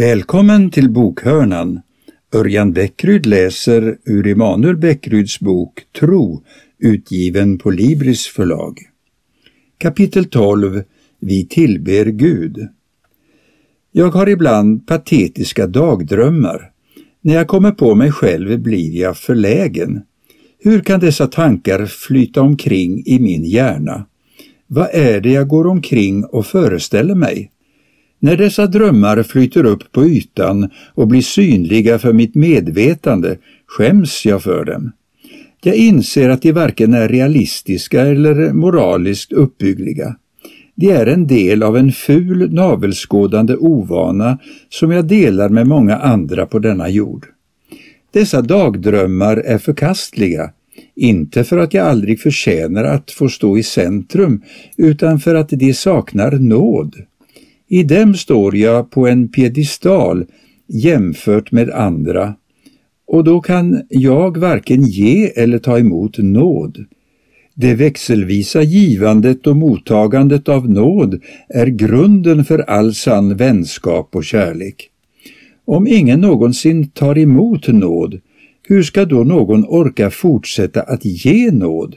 Välkommen till bokhörnan. Örjan Bäckryd läser ur Emanuel Bäckryds bok Tro, utgiven på Libris förlag. Kapitel 12 Vi tillber Gud. Jag har ibland patetiska dagdrömmar. När jag kommer på mig själv blir jag förlägen. Hur kan dessa tankar flyta omkring i min hjärna? Vad är det jag går omkring och föreställer mig? När dessa drömmar flyter upp på ytan och blir synliga för mitt medvetande skäms jag för dem. Jag inser att de varken är realistiska eller moraliskt uppbyggliga. De är en del av en ful navelskådande ovana som jag delar med många andra på denna jord. Dessa dagdrömmar är förkastliga, inte för att jag aldrig förtjänar att få stå i centrum, utan för att de saknar nåd. I dem står jag på en piedestal jämfört med andra och då kan jag varken ge eller ta emot nåd. Det växelvisa givandet och mottagandet av nåd är grunden för all sann vänskap och kärlek. Om ingen någonsin tar emot nåd, hur ska då någon orka fortsätta att ge nåd?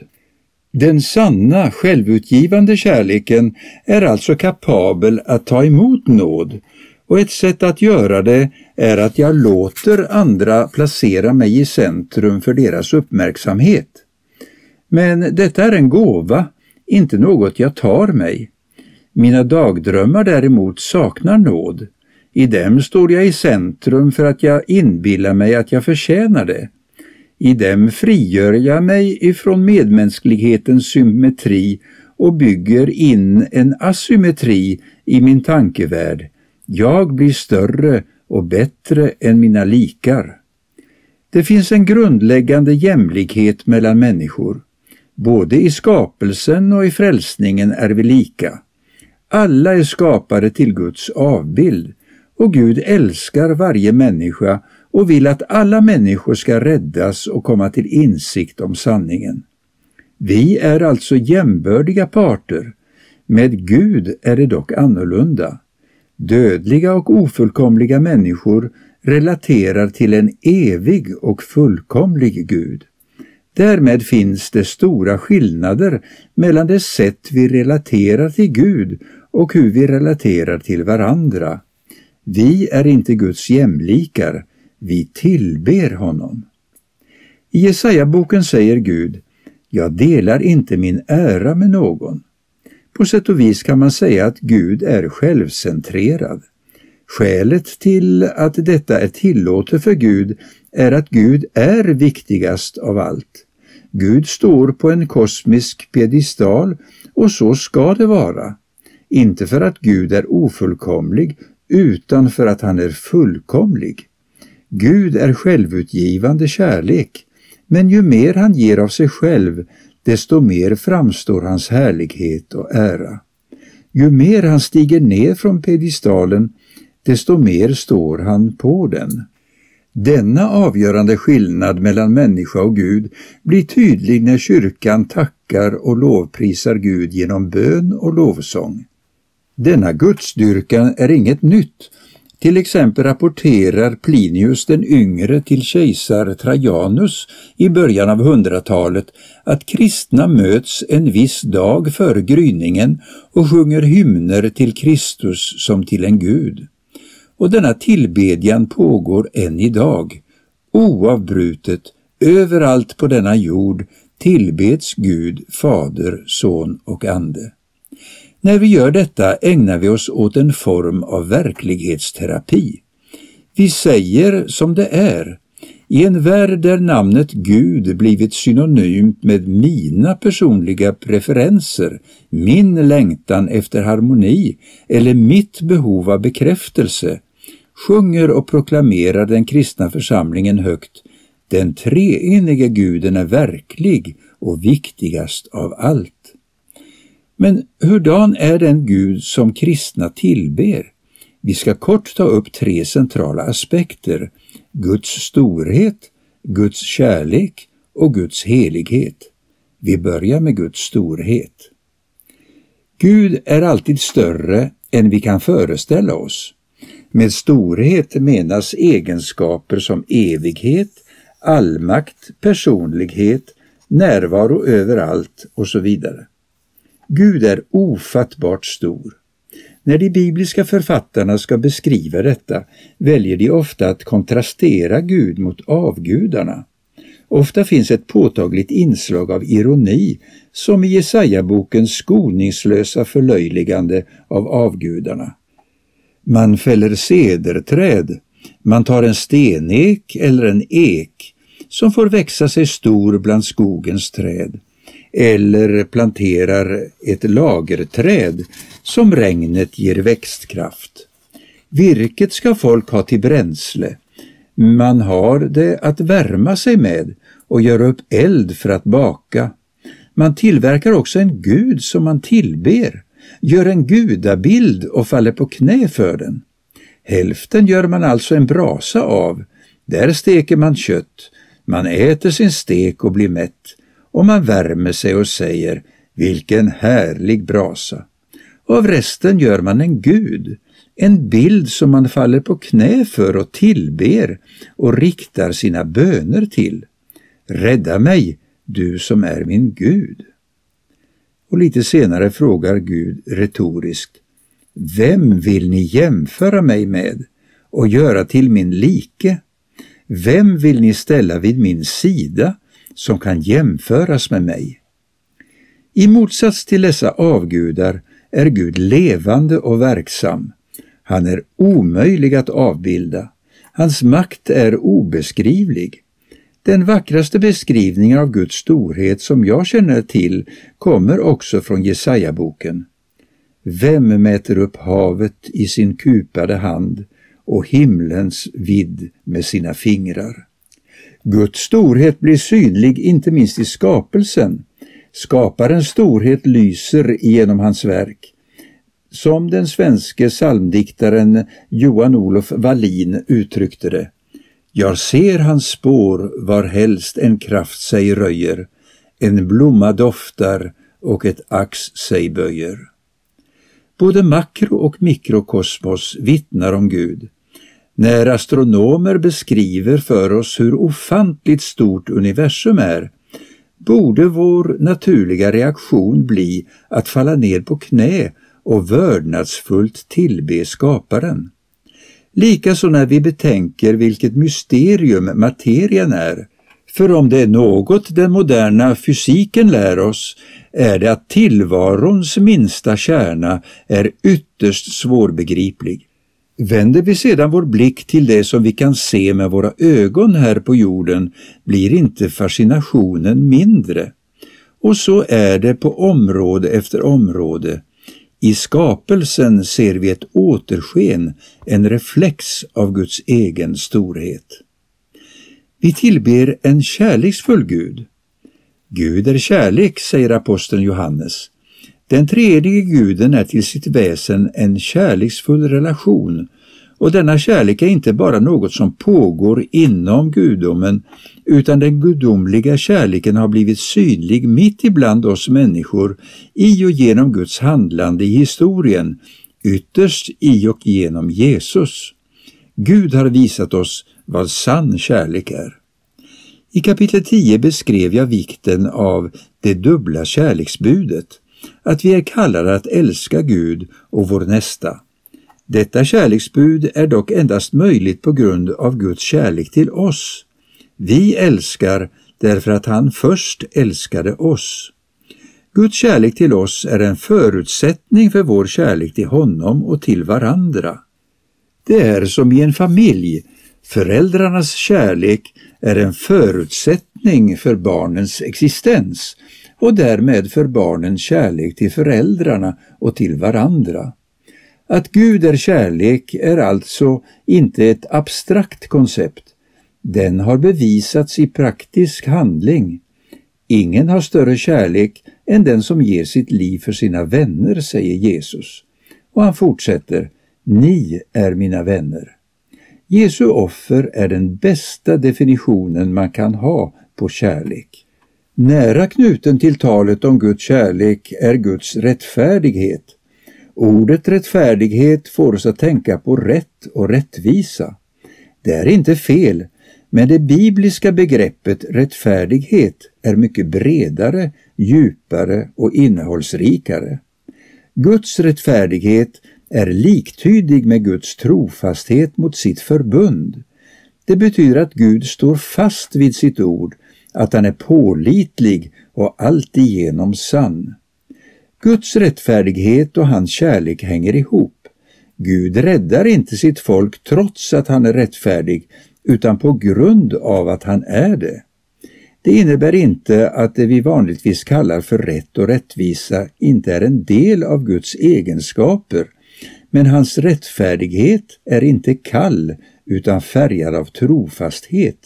Den sanna, självutgivande kärleken är alltså kapabel att ta emot nåd och ett sätt att göra det är att jag låter andra placera mig i centrum för deras uppmärksamhet. Men detta är en gåva, inte något jag tar mig. Mina dagdrömmar däremot saknar nåd. I dem står jag i centrum för att jag inbillar mig att jag förtjänar det. I dem frigör jag mig ifrån medmänsklighetens symmetri och bygger in en asymmetri i min tankevärld. Jag blir större och bättre än mina likar. Det finns en grundläggande jämlikhet mellan människor. Både i skapelsen och i frälsningen är vi lika. Alla är skapade till Guds avbild och Gud älskar varje människa och vill att alla människor ska räddas och komma till insikt om sanningen. Vi är alltså jämbördiga parter. Med Gud är det dock annorlunda. Dödliga och ofullkomliga människor relaterar till en evig och fullkomlig Gud. Därmed finns det stora skillnader mellan det sätt vi relaterar till Gud och hur vi relaterar till varandra. Vi är inte Guds jämlikar, vi tillber honom. I Jesaja-boken säger Gud, jag delar inte min ära med någon. På sätt och vis kan man säga att Gud är självcentrerad. Skälet till att detta är tillåtet för Gud är att Gud är viktigast av allt. Gud står på en kosmisk piedestal och så ska det vara. Inte för att Gud är ofullkomlig utan för att han är fullkomlig. Gud är självutgivande kärlek, men ju mer han ger av sig själv, desto mer framstår hans härlighet och ära. Ju mer han stiger ner från pedestalen, desto mer står han på den. Denna avgörande skillnad mellan människa och Gud blir tydlig när kyrkan tackar och lovprisar Gud genom bön och lovsång. Denna gudsdyrkan är inget nytt till exempel rapporterar Plinius den yngre till kejsar Trajanus i början av hundratalet att kristna möts en viss dag före gryningen och sjunger hymner till Kristus som till en gud. Och denna tillbedjan pågår än idag. Oavbrutet, överallt på denna jord tillbeds Gud, Fader, Son och Ande. När vi gör detta ägnar vi oss åt en form av verklighetsterapi. Vi säger som det är. I en värld där namnet Gud blivit synonymt med mina personliga preferenser, min längtan efter harmoni eller mitt behov av bekräftelse, sjunger och proklamerar den kristna församlingen högt den treenige guden är verklig och viktigast av allt. Men hurdan är den Gud som kristna tillber? Vi ska kort ta upp tre centrala aspekter. Guds storhet, Guds kärlek och Guds helighet. Vi börjar med Guds storhet. Gud är alltid större än vi kan föreställa oss. Med storhet menas egenskaper som evighet, allmakt, personlighet, närvaro överallt och så vidare. Gud är ofattbart stor. När de bibliska författarna ska beskriva detta väljer de ofta att kontrastera Gud mot avgudarna. Ofta finns ett påtagligt inslag av ironi, som i Jesaja-bokens skoningslösa förlöjligande av avgudarna. Man fäller cederträd, man tar en stenek eller en ek som får växa sig stor bland skogens träd eller planterar ett lagerträd som regnet ger växtkraft. Virket ska folk ha till bränsle. Man har det att värma sig med och göra upp eld för att baka. Man tillverkar också en gud som man tillber, gör en gudabild och faller på knä för den. Hälften gör man alltså en brasa av, där steker man kött, man äter sin stek och blir mätt och man värmer sig och säger vilken härlig brasa. Av resten gör man en gud, en bild som man faller på knä för och tillber och riktar sina böner till. Rädda mig, du som är min Gud. Och lite senare frågar Gud retoriskt, Vem vill ni jämföra mig med och göra till min like? Vem vill ni ställa vid min sida som kan jämföras med mig? I motsats till dessa avgudar är Gud levande och verksam. Han är omöjlig att avbilda. Hans makt är obeskrivlig. Den vackraste beskrivningen av Guds storhet som jag känner till kommer också från Jesaja-boken. Vem mäter upp havet i sin kupade hand och himlens vidd med sina fingrar? Guds storhet blir synlig inte minst i skapelsen. Skaparens storhet lyser genom hans verk. Som den svenske psalmdiktaren Johan Olof Wallin uttryckte det. Jag ser hans spår varhelst en kraft sig röjer, en blomma doftar och ett ax sig böjer. Både makro och mikrokosmos vittnar om Gud. När astronomer beskriver för oss hur ofantligt stort universum är, borde vår naturliga reaktion bli att falla ner på knä och vördnadsfullt tillbe skaparen. Likaså när vi betänker vilket mysterium materien är. För om det är något den moderna fysiken lär oss är det att tillvarons minsta kärna är ytterst svårbegriplig. Vänder vi sedan vår blick till det som vi kan se med våra ögon här på jorden blir inte fascinationen mindre. Och så är det på område efter område. I skapelsen ser vi ett återsken, en reflex av Guds egen storhet. Vi tillber en kärleksfull Gud. Gud är kärlek, säger aposteln Johannes. Den tredje guden är till sitt väsen en kärleksfull relation och denna kärlek är inte bara något som pågår inom gudomen utan den gudomliga kärleken har blivit synlig mitt ibland oss människor i och genom Guds handlande i historien, ytterst i och genom Jesus. Gud har visat oss vad sann kärlek är. I kapitel 10 beskrev jag vikten av det dubbla kärleksbudet, att vi är kallade att älska Gud och vår nästa. Detta kärleksbud är dock endast möjligt på grund av Guds kärlek till oss. Vi älskar därför att han först älskade oss. Guds kärlek till oss är en förutsättning för vår kärlek till honom och till varandra. Det är som i en familj. Föräldrarnas kärlek är en förutsättning för barnens existens och därmed för barnen kärlek till föräldrarna och till varandra. Att Gud är kärlek är alltså inte ett abstrakt koncept. Den har bevisats i praktisk handling. Ingen har större kärlek än den som ger sitt liv för sina vänner, säger Jesus. Och han fortsätter, ni är mina vänner. Jesu offer är den bästa definitionen man kan ha på kärlek. Nära knuten till talet om Guds kärlek är Guds rättfärdighet Ordet rättfärdighet får oss att tänka på rätt och rättvisa. Det är inte fel, men det bibliska begreppet rättfärdighet är mycket bredare, djupare och innehållsrikare. Guds rättfärdighet är liktydig med Guds trofasthet mot sitt förbund. Det betyder att Gud står fast vid sitt ord, att han är pålitlig och alltigenom sann. Guds rättfärdighet och hans kärlek hänger ihop. Gud räddar inte sitt folk trots att han är rättfärdig, utan på grund av att han är det. Det innebär inte att det vi vanligtvis kallar för rätt och rättvisa inte är en del av Guds egenskaper, men hans rättfärdighet är inte kall utan färgad av trofasthet,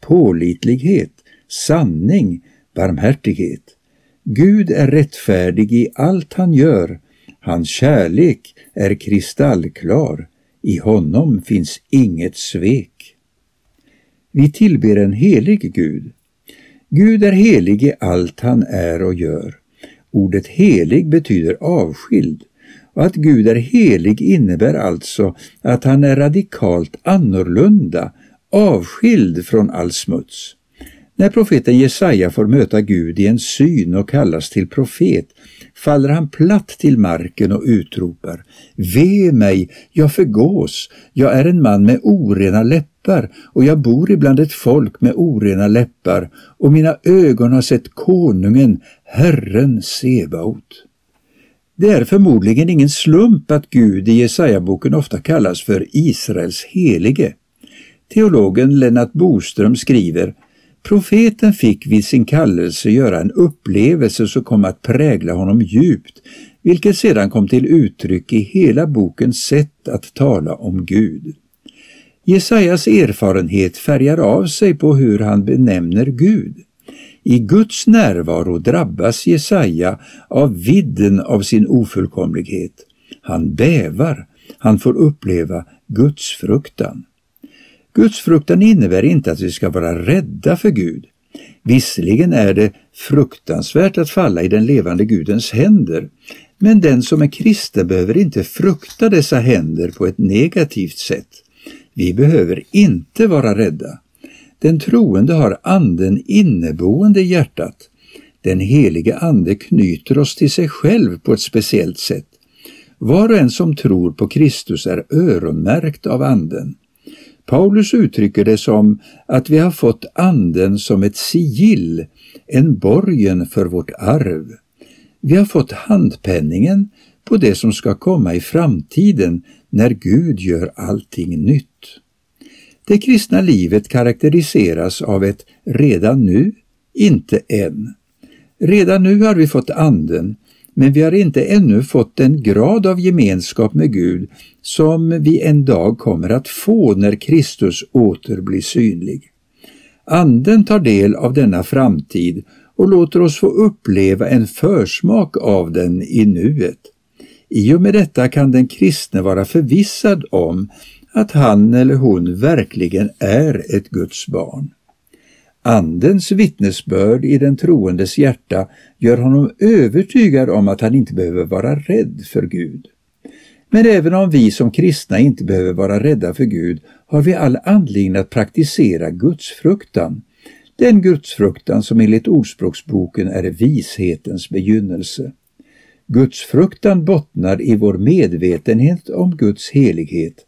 pålitlighet, sanning, barmhärtighet. Gud är rättfärdig i allt han gör. Hans kärlek är kristallklar. I honom finns inget svek. Vi tillber en helig Gud. Gud är helig i allt han är och gör. Ordet helig betyder avskild. Och att Gud är helig innebär alltså att han är radikalt annorlunda, avskild från all smuts. När profeten Jesaja får möta Gud i en syn och kallas till profet faller han platt till marken och utropar Ve mig, jag förgås, jag är en man med orena läppar och jag bor ibland ett folk med orena läppar och mina ögon har sett konungen, Herren Sebaot. Det är förmodligen ingen slump att Gud i Jesaja-boken ofta kallas för Israels helige. Teologen Lennart Boström skriver Profeten fick vid sin kallelse göra en upplevelse som kom att prägla honom djupt, vilket sedan kom till uttryck i hela bokens sätt att tala om Gud. Jesajas erfarenhet färgar av sig på hur han benämner Gud. I Guds närvaro drabbas Jesaja av vidden av sin ofullkomlighet. Han bävar, han får uppleva Guds fruktan. Gudsfruktan innebär inte att vi ska vara rädda för Gud. Visserligen är det fruktansvärt att falla i den levande Gudens händer, men den som är kristen behöver inte frukta dessa händer på ett negativt sätt. Vi behöver inte vara rädda. Den troende har anden inneboende i hjärtat. Den helige Ande knyter oss till sig själv på ett speciellt sätt. Var och en som tror på Kristus är öronmärkt av Anden. Paulus uttrycker det som att vi har fått Anden som ett sigill, en borgen för vårt arv. Vi har fått handpenningen på det som ska komma i framtiden när Gud gör allting nytt. Det kristna livet karaktäriseras av ett redan nu, inte än. Redan nu har vi fått Anden, men vi har inte ännu fått den grad av gemenskap med Gud som vi en dag kommer att få när Kristus åter blir synlig. Anden tar del av denna framtid och låter oss få uppleva en försmak av den i nuet. I och med detta kan den kristne vara förvissad om att han eller hon verkligen är ett Guds barn. Andens vittnesbörd i den troendes hjärta gör honom övertygad om att han inte behöver vara rädd för Gud. Men även om vi som kristna inte behöver vara rädda för Gud har vi all anledning att praktisera gudsfruktan. Den gudsfruktan som enligt Ordspråksboken är vishetens begynnelse. Gudsfruktan bottnar i vår medvetenhet om Guds helighet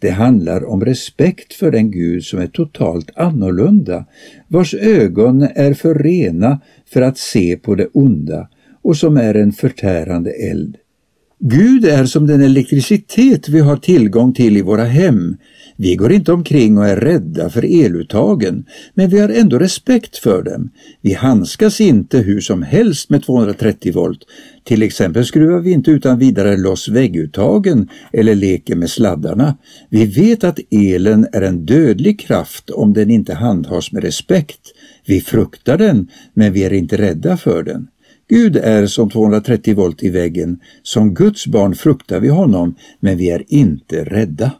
det handlar om respekt för den Gud som är totalt annorlunda, vars ögon är för rena för att se på det onda och som är en förtärande eld. Gud är som den elektricitet vi har tillgång till i våra hem. Vi går inte omkring och är rädda för eluttagen, men vi har ändå respekt för dem. Vi handskas inte hur som helst med 230 volt. Till exempel skruvar vi inte utan vidare loss vägguttagen eller leker med sladdarna. Vi vet att elen är en dödlig kraft om den inte handhas med respekt. Vi fruktar den, men vi är inte rädda för den. Gud är som 230 volt i väggen. Som Guds barn fruktar vi honom, men vi är inte rädda.